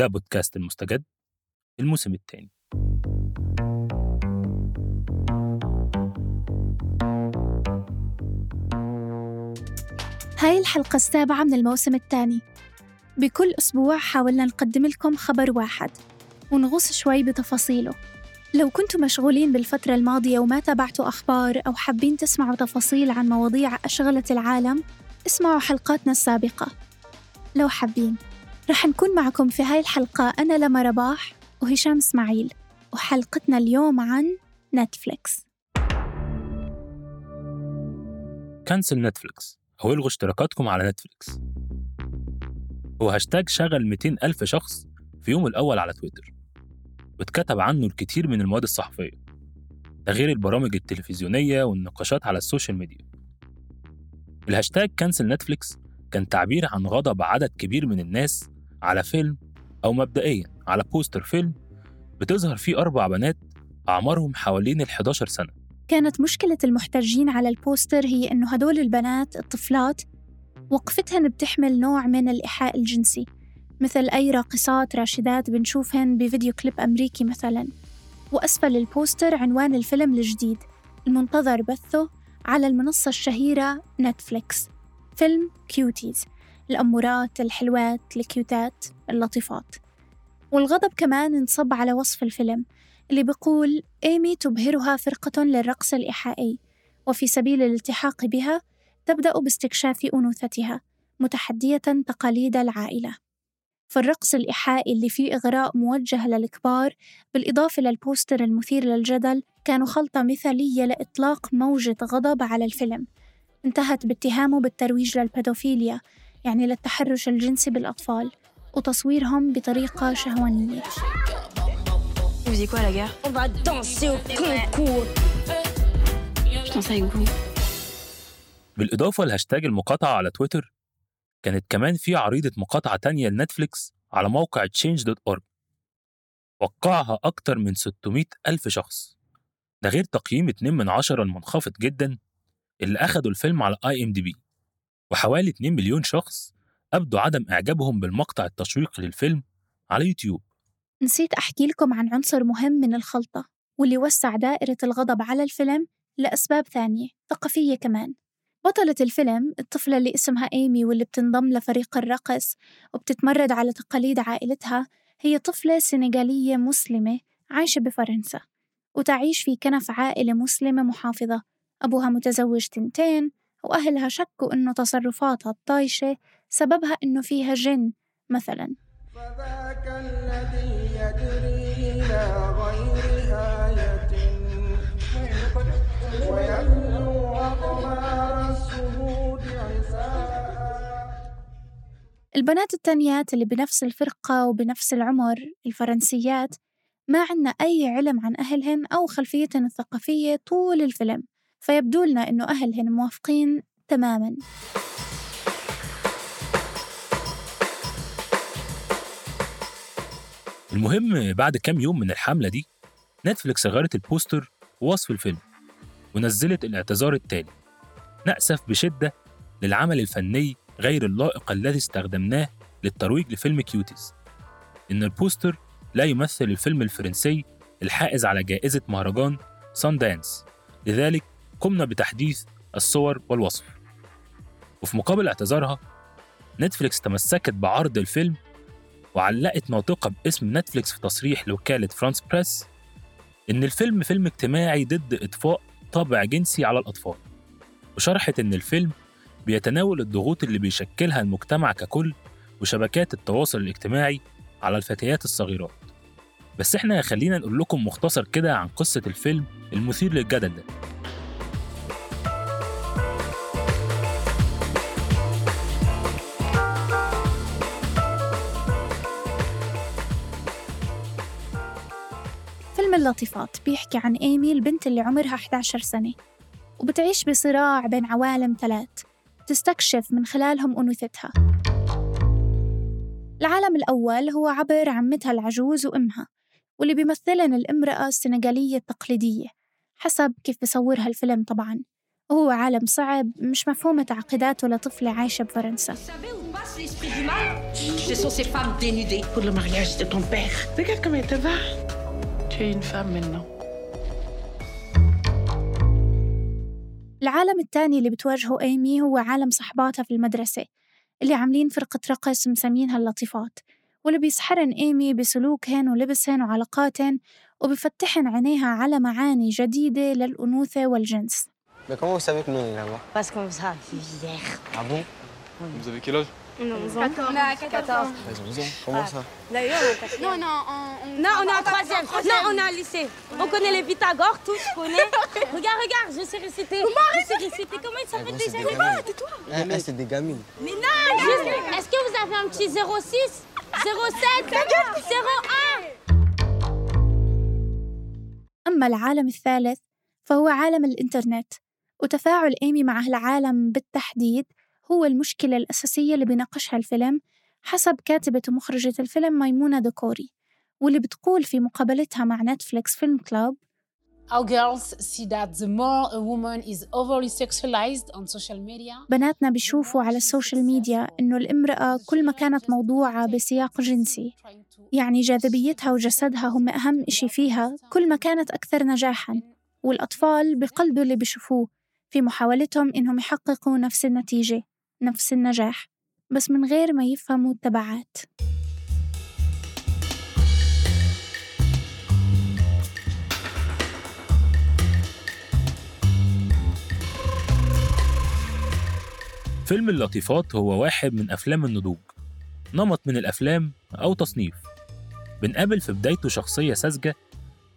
ده بودكاست المستجد الموسم الثاني هاي الحلقة السابعة من الموسم الثاني بكل أسبوع حاولنا نقدم لكم خبر واحد ونغوص شوي بتفاصيله. لو كنتوا مشغولين بالفترة الماضية وما تابعتوا أخبار أو حابين تسمعوا تفاصيل عن مواضيع أشغلت العالم اسمعوا حلقاتنا السابقة. لو حابين. رح نكون معكم في هاي الحلقة. أنا لمى رباح وهشام إسماعيل وحلقتنا اليوم عن نتفليكس. cancel نتفليكس أو إلغوا اشتراكاتكم على نتفليكس. هو هاشتاج شغل 200 ألف شخص في يوم الأول على تويتر واتكتب عنه الكثير من المواد الصحفية ده غير البرامج التلفزيونية والنقاشات على السوشيال ميديا. الهاشتاج cancel نتفليكس كان تعبير عن غضب عدد كبير من الناس على فيلم أو مبدئيا على بوستر فيلم بتظهر فيه أربع بنات أعمارهم حوالين ال 11 سنة. كانت مشكلة المحتجين على البوستر هي إنه هدول البنات الطفلات وقفتهن بتحمل نوع من الإيحاء الجنسي مثل أي راقصات راشدات بنشوفهن بفيديو كليب أمريكي مثلا. وأسفل البوستر عنوان الفيلم الجديد المنتظر بثه على المنصة الشهيرة نتفليكس فيلم Cuties الأمورات الحلوات الكيوتات اللطيفات. والغضب كمان انصب على وصف الفيلم اللي بيقول إيمي تبهرها فرقة للرقص الإيحائي وفي سبيل الالتحاق بها تبدأ باستكشاف أنوثتها متحدية تقاليد العائلة. فالرقص الإيحائي اللي فيه إغراء موجه للكبار بالإضافة للبوستر المثير للجدل كانوا خلطة مثالية لإطلاق موجة غضب على الفيلم. انتهت باتهامه بالترويج للبيدوفيليا يعني للتحرش الجنسي بالأطفال وتصويرهم بطريقة شهوانية Vous faisiez quoi à la gare On va danser au concours. Putain, ça avec vous. بالإضافة لهاشتاج المقاطعة على تويتر كانت كمان في عريضة مقاطعة تانية لنتفليكس على موقع change.org وقعها أكتر من 600 ألف شخص ده غير تقييم 2 من عشرة المنخفض جدا اللي أخدوا الفيلم على IMDb وحوالي 2 مليون شخص أبدوا عدم إعجابهم بالمقطع التشويقي للفيلم على يوتيوب. نسيت أحكي لكم عن عنصر مهم من الخلطة واللي وسع دائرة الغضب على الفيلم لأسباب ثانية ثقافية كمان. بطلة الفيلم الطفلة اللي اسمها إيمي واللي بتنضم لفريق الرقص وبتتمرد على تقاليد عائلتها هي طفلة سنغالية مسلمة عايشة بفرنسا وتعيش في كنف عائلة مسلمة محافظة. أبوها متزوج تنتين وأهلها شكوا إنه تصرفاتها الطايشة سببها إنه فيها جن مثلا. فذاك الذي يجري إلى غير آية. ويبلو أقمار السهود البنات التانيات اللي بنفس الفرقة وبنفس العمر الفرنسيات ما عنا أي علم عن أهلهن أو خلفيتهن الثقافية طول الفيلم. فيبدو لنا إنه أهلهن موافقين تماماً. المهم بعد كام يوم من الحملة دي نتفليكس غيرت البوستر ووصف الفيلم ونزلت الاعتذار التالي. نأسف بشدة للعمل الفني غير اللائق الذي استخدمناه للترويج لفيلم Cuties. إن البوستر لا يمثل الفيلم الفرنسي الحائز على جائزة مهرجان ساندانس لذلك قمنا بتحديث الصور والوصف. وفي مقابل اعتذارها نتفليكس تمسكت بعرض الفيلم وعلقت ناطقة باسم نتفليكس في تصريح لوكالة فرانس بريس إن الفيلم فيلم اجتماعي ضد إطفاء طابع جنسي على الأطفال وشرحت إن الفيلم بيتناول الضغوط اللي بيشكلها المجتمع ككل وشبكات التواصل الاجتماعي على الفتيات الصغيرات. بس إحنا خلينا نقول لكم مختصر كده عن قصة الفيلم المثير للجدل ده. فيلم اللطيفات بيحكي عن إيمي البنت اللي عمرها 11 سنة وبتعيش بصراع بين عوالم ثلاث تستكشف من خلالهم أنوثتها. العالم الأول هو عبر عمتها العجوز وأمها واللي بيمثلن الامرأة السنغالية التقليدية حسب كيف بصورها الفيلم طبعا. وهو عالم صعب مش مفهومة تعقيداته لطفلة عايشة بفرنسا. شيء فهم منه. العالم الثاني اللي بتواجهه أيمي هو عالم صحباتها في المدرسة اللي عاملين فرقة رقص مسمينها اللطيفات واللي بيسحرن أيمي بسلوكهن ولبسهن وعلاقاتهن وبفتحن عينيها على معاني جديدة للأنوثة والجنس. 14 ans. Ils ont 11 ans. Comment ça D'ailleurs, Non, non, on, Non, on est en troisième. Non, on est en lycée. On connaît les Pythagore, tous, je connais. regarde, regarde, je sais réciter. Je sais réciter. Comment il Ah, s'appelle déjà des gamines. Eh, eh, c'est des gamines. Mais non, juste, est-ce que vous avez un petit 06 07 01 أما العالم الثالث فهو عالم الإنترنت وتفاعل إيمي مع هالعالم بالتحديد هو المشكلة الأساسية اللي بيناقشها الفيلم حسب كاتبة ومخرجة الفيلم ميمونة دكوري واللي بتقول في مقابلتها مع نتفليكس Film Club Our girls see that the more a woman is overly sexualized on social media, بناتنا بيشوفوا على ال social media إنه الامرأة كل ما كانت موضوعة بسياق جنسي. يعني جاذبيتها وجسدها هم أهم إشي فيها كل ما كانت أكثر نجاحاً. والأطفال بقلدوا اللي بيشوفوه في محاولتهم إنهم يحققوا نفس النتيجة. نفس النجاح بس من غير ما يفهموا التبعات. فيلم اللطيفات هو واحد من أفلام النضوج نمط من الأفلام أو تصنيف. بنقابل في بدايته شخصية ساذجة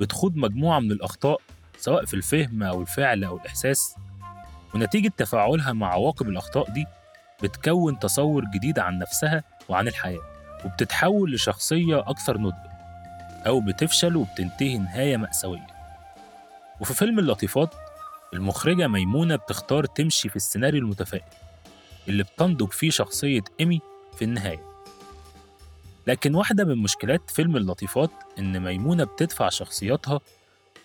بتخوض مجموعة من الأخطاء سواء في الفهم أو الفعل أو الإحساس. ونتيجة تفاعلها مع عواقب الأخطاء دي بتكون تصور جديد عن نفسها وعن الحياة وبتتحول لشخصية أكثر نضج أو بتفشل وبتنتهي نهاية مأساوية. وفي فيلم اللطيفات المخرجة ميمونة بتختار تمشي في السيناريو المتفائل اللي بتنضج فيه شخصية إيمي في النهاية. لكن واحدة من مشكلات فيلم اللطيفات إن ميمونة بتدفع شخصياتها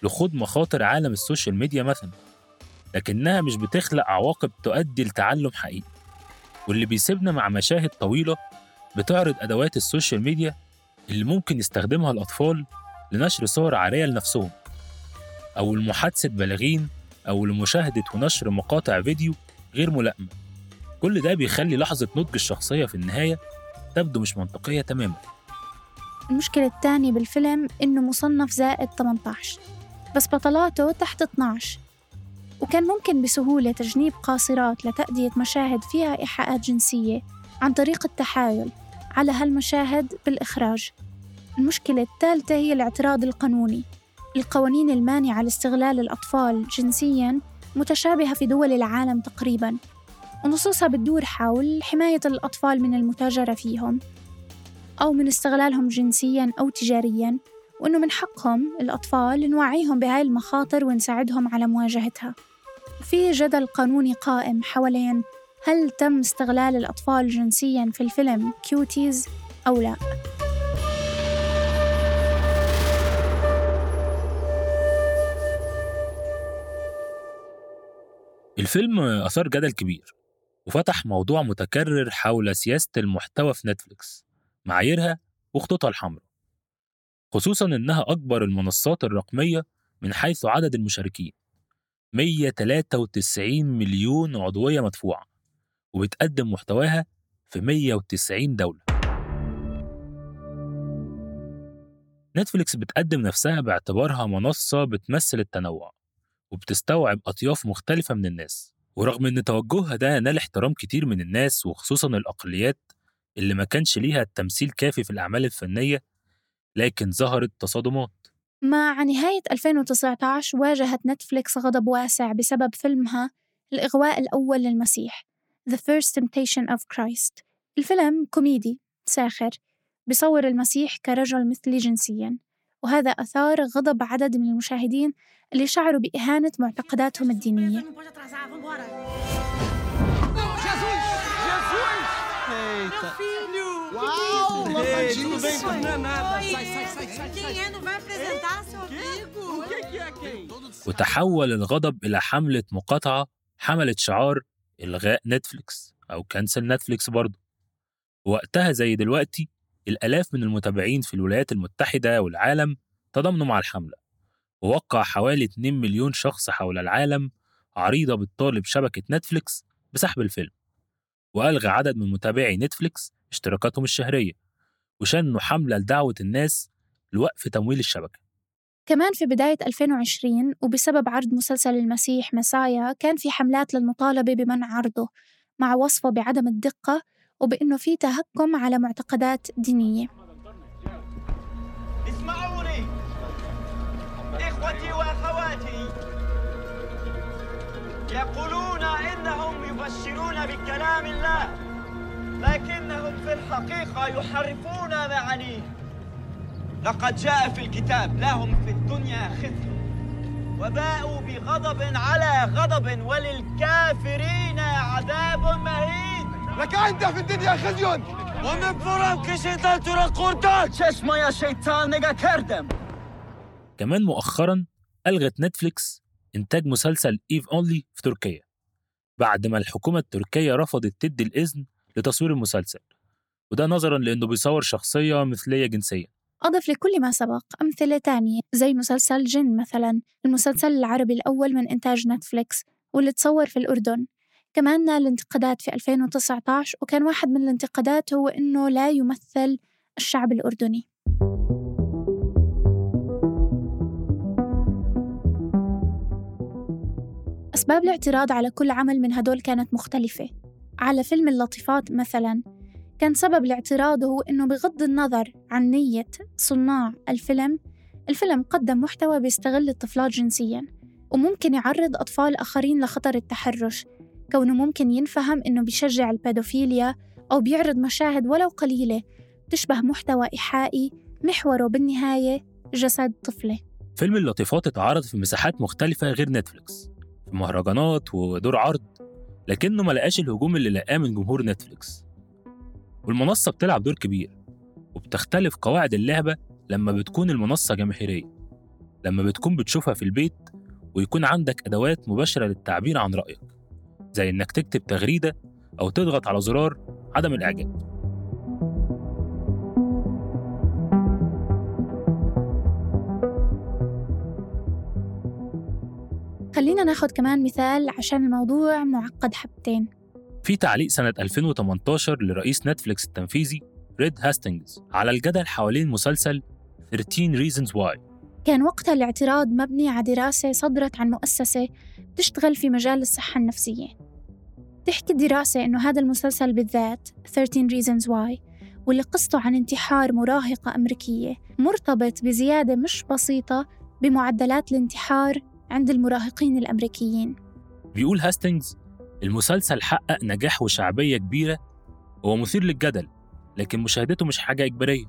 لخوض مخاطر عالم ال social media مثلا لكنها مش بتخلق عواقب تؤدي لتعلم حقيقي. واللي بيسيبنا مع مشاهد طويلة بتعرض أدوات ال social media اللي ممكن يستخدمها الأطفال لنشر صور عارية لنفسهم أو لمحادثة بالغين أو لمشاهدة ونشر مقاطع فيديو غير ملائمة. كل ده بيخلي لحظة نضج الشخصية في النهاية تبدو مش منطقية تماما. المشكلة الثانية بالفيلم إنه مصنف زائد 18 بس بطلاته تحت 12 وكان ممكن بسهولة تجنيب قاصرات لتأدية مشاهد فيها إيحاءات جنسية عن طريق التحايل على هالمشاهد بالإخراج. المشكلة الثالثة هي الاعتراض القانوني. القوانين المانعة لاستغلال الأطفال جنسياً متشابهة في دول العالم تقريباً ونصوصها بتدور حول حماية الأطفال من المتاجرة فيهم أو من استغلالهم جنسياً أو تجارياً. وإنه من حقهم الأطفال نوعيهم بهاي المخاطر ونساعدهم على مواجهتها. في جدل قانوني قائم حوالين هل تم استغلال الأطفال جنسياً في الفيلم كيوتيز أو لا. الفيلم أثار جدل كبير وفتح موضوع متكرر حول سياسة المحتوى في نتفليكس معاييرها وخطوطها الحمراء. خصوصا إنها أكبر المنصات الرقمية من حيث عدد المشاركين. 193 مليون عضوية مدفوعة وبتقدم محتواها في 190 دولة. نتفليكس بتقدم نفسها باعتبارها منصة بتمثل التنوع وبتستوعب أطياف مختلفة من الناس. ورغم إن توجهها ده نال احترام كتير من الناس وخصوصا الأقليات اللي ما كانش ليها التمثيل كافي في الأعمال الفنية لكن ظهرت تصادمات. مع نهاية 2019 واجهت نتفليكس غضب واسع بسبب فيلمها الإغواء الأول للمسيح The First Temptation of Christ. الفيلم كوميدي ساخر بصور المسيح كرجل مثلي جنسيا وهذا أثار غضب عدد من المشاهدين اللي شعروا بإهانة معتقداتهم الدينية. Uau, lavadíssimo. Quem é? Não vai apresentar seu amigo? O que, que é quem? وتحول الغضب إلى حملة مقاطعة حملت شعار إلغاء نتفليكس أو كنسل نتفليكس برضه. ووقتها زي دلوقتي الآلاف من المتابعين في الولايات المتحدة والعالم تضامنوا مع الحملة. ووقع حوالي 2 مليون شخص حول العالم عريضة بتطالب شبكة نتفليكس بسحب الفيلم. وألغى عدد من متابعي نتفليكس اشتراكاتهم الشهرية وشنوا حملة لدعوة الناس لوقف تمويل الشبكة. كمان في بداية 2020 وبسبب عرض مسلسل المسيح مسايا كان في حملات للمطالبة بمنع عرضه مع وصفه بعدم الدقة وبأنه في تهكم على معتقدات دينية. اسمعوني. إخوتي وأخواتي يقولون إنهم يبشرون بكلام الله. لكنهم في الحقيقة يحرفون معانيه. لقد جاء في الكتاب لهم في الدنيا خزي. وباءوا بغضب على غضب وللكافرين عذاب مهين. لك أنت في الدنيا خزي. ومن فرق şeytan tura kurtar çeşmeye şeytan nega kerdem كمان مؤخرا ألغت نتفليكس إنتاج مسلسل إيف أونلي في تركيا. بعد ما الحكومة التركية رفضت تدي الإذن لتصوير المسلسل وده نظرا لأنه بيصور شخصية مثلية جنسيا. أضف لكل ما سبق أمثلة تانية زي مسلسل جن مثلا المسلسل العربي الأول من إنتاج نتفليكس واللي تصور في الأردن. كمان نال انتقادات في 2019 وكان واحد من الانتقادات هو إنه لا يمثل الشعب الأردني. أسباب الاعتراض على كل عمل من هدول كانت مختلفة. على فيلم اللطيفات مثلا كان سبب الاعتراض هو إنه بغض النظر عن نية صناع الفيلم الفيلم قدم محتوى بيستغل الطفلات جنسياً وممكن يعرض أطفال آخرين لخطر التحرش. كونه ممكن ينفهم إنه بيشجع البيدوفيليا أو بيعرض مشاهد ولو قليلة تشبه محتوى إيحائي محوره بالنهاية جسد طفلة. فيلم اللطيفات اتعرض في مساحات مختلفة غير نتفليكس في مهرجانات ودور عرض. لكنه ما لقاش الهجوم اللي لقاه من جمهور نتفليكس. والمنصة بتلعب دور كبير وبتختلف قواعد اللعبة لما بتكون المنصة جماهيرية لما بتكون بتشوفها في البيت ويكون عندك أدوات مباشرة للتعبير عن رأيك زي إنك تكتب تغريدة أو تضغط على زرار عدم الإعجاب. خلينا ناخد كمان مثال عشان الموضوع معقد حبتين. في تعليق سنة 2018 لرئيس نتفليكس التنفيذي ريد هاستنجز على الجدل حوالين مسلسل 13 Reasons Why كان وقتها الاعتراض مبني على دراسة صدرت عن مؤسسة تشتغل في مجال الصحة النفسية. تحكي الدراسة إنه هذا المسلسل بالذات 13 Reasons Why واللي قصته عن انتحار مراهقة أمريكية مرتبط بزيادة مش بسيطة بمعدلات الانتحار عند المراهقين الأمريكيين بيقول هاستنجز المسلسل حقق نجاح وشعبية كبيرة هو مثير للجدل لكن مشاهدته مش حاجة إجبارية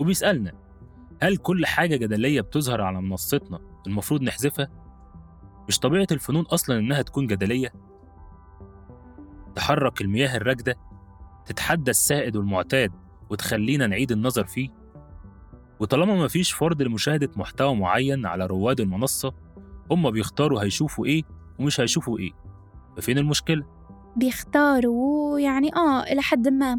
وبيسألنا هل كل حاجة جدلية بتظهر على منصتنا المفروض نحذفها؟ مش طبيعة الفنون أصلا إنها تكون جدلية؟ تحرك المياه الراكدة تتحدى السائد والمعتاد وتخلينا نعيد النظر فيه وطالما مفيش فرض لمشاهدة محتوى معين على رواد المنصة هم بيختاروا هيشوفوا إيه ومش هيشوفوا إيه. ففين المشكلة؟ بيختاروا يعني آه إلى حد ما.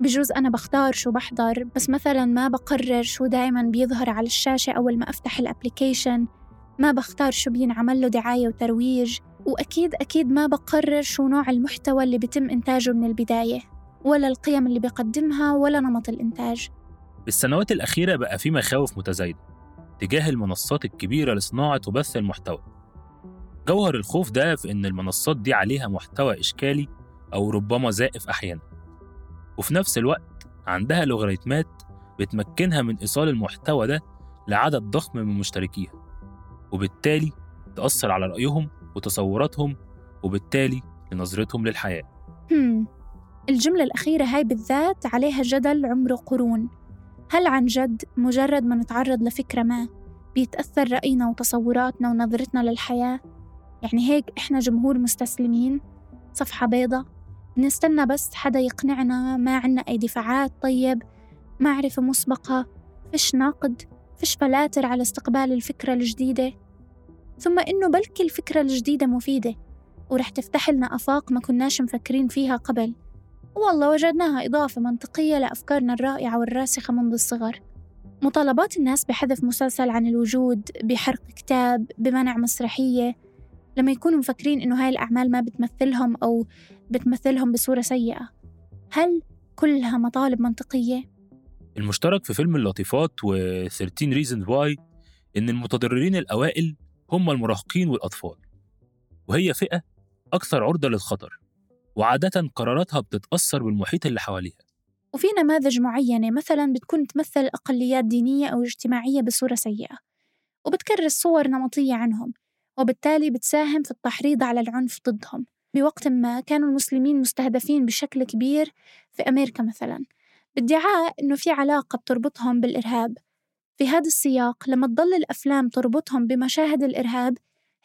بجوز أنا بختار شو بحضر بس مثلا ما بقرر شو دايما بيظهر على الشاشة أول ما أفتح ال application ما بختار شو بينعمل له دعاية وترويج. وأكيد أكيد ما بقرر شو نوع المحتوى اللي بيتم إنتاجه من البداية. ولا القيم اللي بيقدمها ولا نمط الإنتاج. بالسنوات الأخيرة بقى في مخاوف متزايدة. تجاه المنصات الكبيرة لصناعة وبث المحتوى. جوهر الخوف ده في إن المنصات دي عليها محتوى إشكالي أو ربما زائف أحيانا. وفي نفس الوقت عندها لوغاريتمات بتمكنها من إيصال المحتوى ده لعدد ضخم من مشتركيها وبالتالي تأثر على رأيهم وتصوراتهم وبالتالي لنظرتهم للحياة. الجملة الأخيرة هاي بالذات عليها جدل عمره قرون. هل عن جد مجرد ما نتعرض لفكرة ما بيتأثر رأينا وتصوراتنا ونظرتنا للحياة؟ يعني هيك إحنا جمهور مستسلمين؟ صفحة بيضة؟ بنستنى بس حدا يقنعنا ما عنا أي دفاعات طيب معرفة مسبقة فيش نقد فيش فلاتر على استقبال الفكرة الجديدة ثم إنه بلكي الفكرة الجديدة مفيدة ورح تفتح لنا آفاق ما كناش مفكرين فيها قبل والله وجدناها إضافة منطقية لأفكارنا الرائعة والراسخة منذ الصغر. مطالبات الناس بحذف مسلسل عن الوجود بحرق كتاب بمنع مسرحية. لما يكونوا مفكرين إنه هاي الأعمال ما بتمثلهم أو بتمثلهم بصورة سيئة هل كلها مطالب منطقية؟ المشترك في فيلم اللطيفات و 13 Reasons Why إن المتضررين الأوائل هم المراهقين والأطفال وهي فئة أكثر عرضة للخطر. وعادة قراراتها بتتأثر بالمحيط اللي حواليها. وفي نماذج معينة مثلا بتكون تمثل أقليات دينية أو اجتماعية بصورة سيئة وبتكرس صور نمطية عنهم وبالتالي بتساهم في التحريض على العنف ضدهم. بوقت ما كانوا المسلمين مستهدفين بشكل كبير في أمريكا مثلا بادعاء إنه في علاقة بتربطهم بالإرهاب. في هذا السياق لما تضل الأفلام تربطهم بمشاهد الإرهاب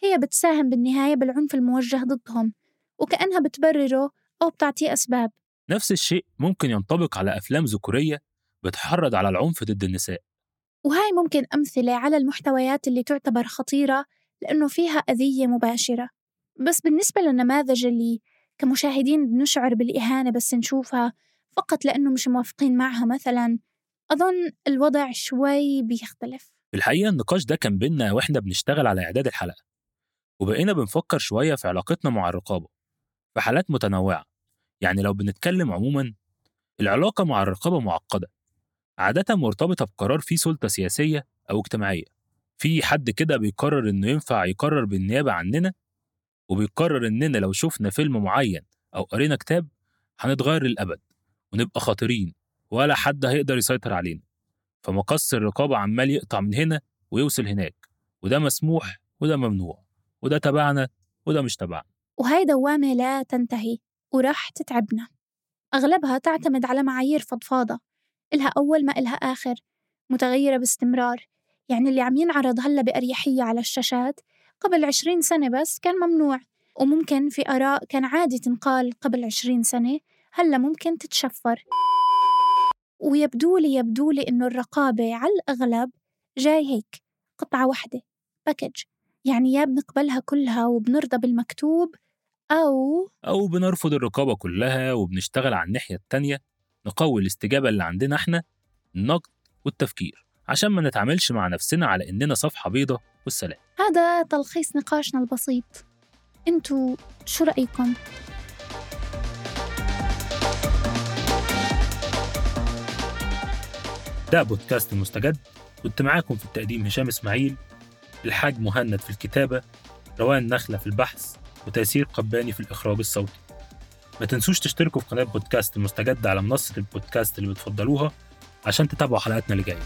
هي بتساهم بالنهاية بالعنف الموجه ضدهم. وكأنها بتبرره أو بتعطيه أسباب. نفس الشيء ممكن ينطبق على أفلام ذكورية بتحرض على العنف ضد النساء. وهاي ممكن أمثلة على المحتويات اللي تعتبر خطيرة لأنه فيها أذية مباشرة. بس بالنسبة للنماذج اللي كمشاهدين بنشعر بالإهانة بس نشوفها فقط لأنه مش موافقين معها مثلا أظن الوضع شوي بيختلف. الحقيقة النقاش ده كان بينا وإحنا بنشتغل على إعداد الحلقة وبقينا بنفكر شوية في علاقتنا مع الرقابة. في حالات متنوعة. يعني لو بنتكلم عموما العلاقة مع الرقابة معقدة. عادة مرتبطة بقرار فيه سلطة سياسية أو اجتماعية. في حد كده بيقرر إنه ينفع يقرر بالنيابة عننا؟ وبيقرر إننا لو شفنا فيلم معين أو قرينا كتاب هنتغير للأبد ونبقى خاطرين ولا حد هيقدر يسيطر علينا. فمقص الرقابة عمال يقطع من هنا ويوصل هناك. وده مسموح وده ممنوع. وده تبعنا وده مش تبعنا. وهاي دوامة لا تنتهي وراح تتعبنا. أغلبها تعتمد على معايير فضفاضة إلها أول ما إلها آخر متغيرة باستمرار. يعني اللي عم ينعرض هلأ بأريحية على الشاشات قبل عشرين سنة بس كان ممنوع. وممكن في آراء كان عادي تنقال قبل عشرين سنة هلأ ممكن تتشفر. ويبدو لي يبدو لي إنه الرقابة على الأغلب جاي هيك قطعة واحدة باكج يعني يا بنقبلها كلها وبنرضى بالمكتوب أو أو بنرفض الرقابة كلها وبنشتغل على الناحية التانية نقوي الاستجابة اللي عندنا إحنا النقد والتفكير عشان ما نتعاملش مع نفسنا على إننا صفحة بيضة والسلام. هذا تلخيص نقاشنا البسيط. أنتوا شو رأيكم؟ ده بودكاست المستجد كنت معاكم في التقديم هشام إسماعيل الحاج مهند في الكتابة روان نخلة في البحث. وتيسير قباني في الإخراج الصوتي. ما تنسوش تشتركوا في قناة بودكاست المستجد على منصة البودكاست اللي بتفضلوها عشان تتابعوا حلقاتنا اللي جاية.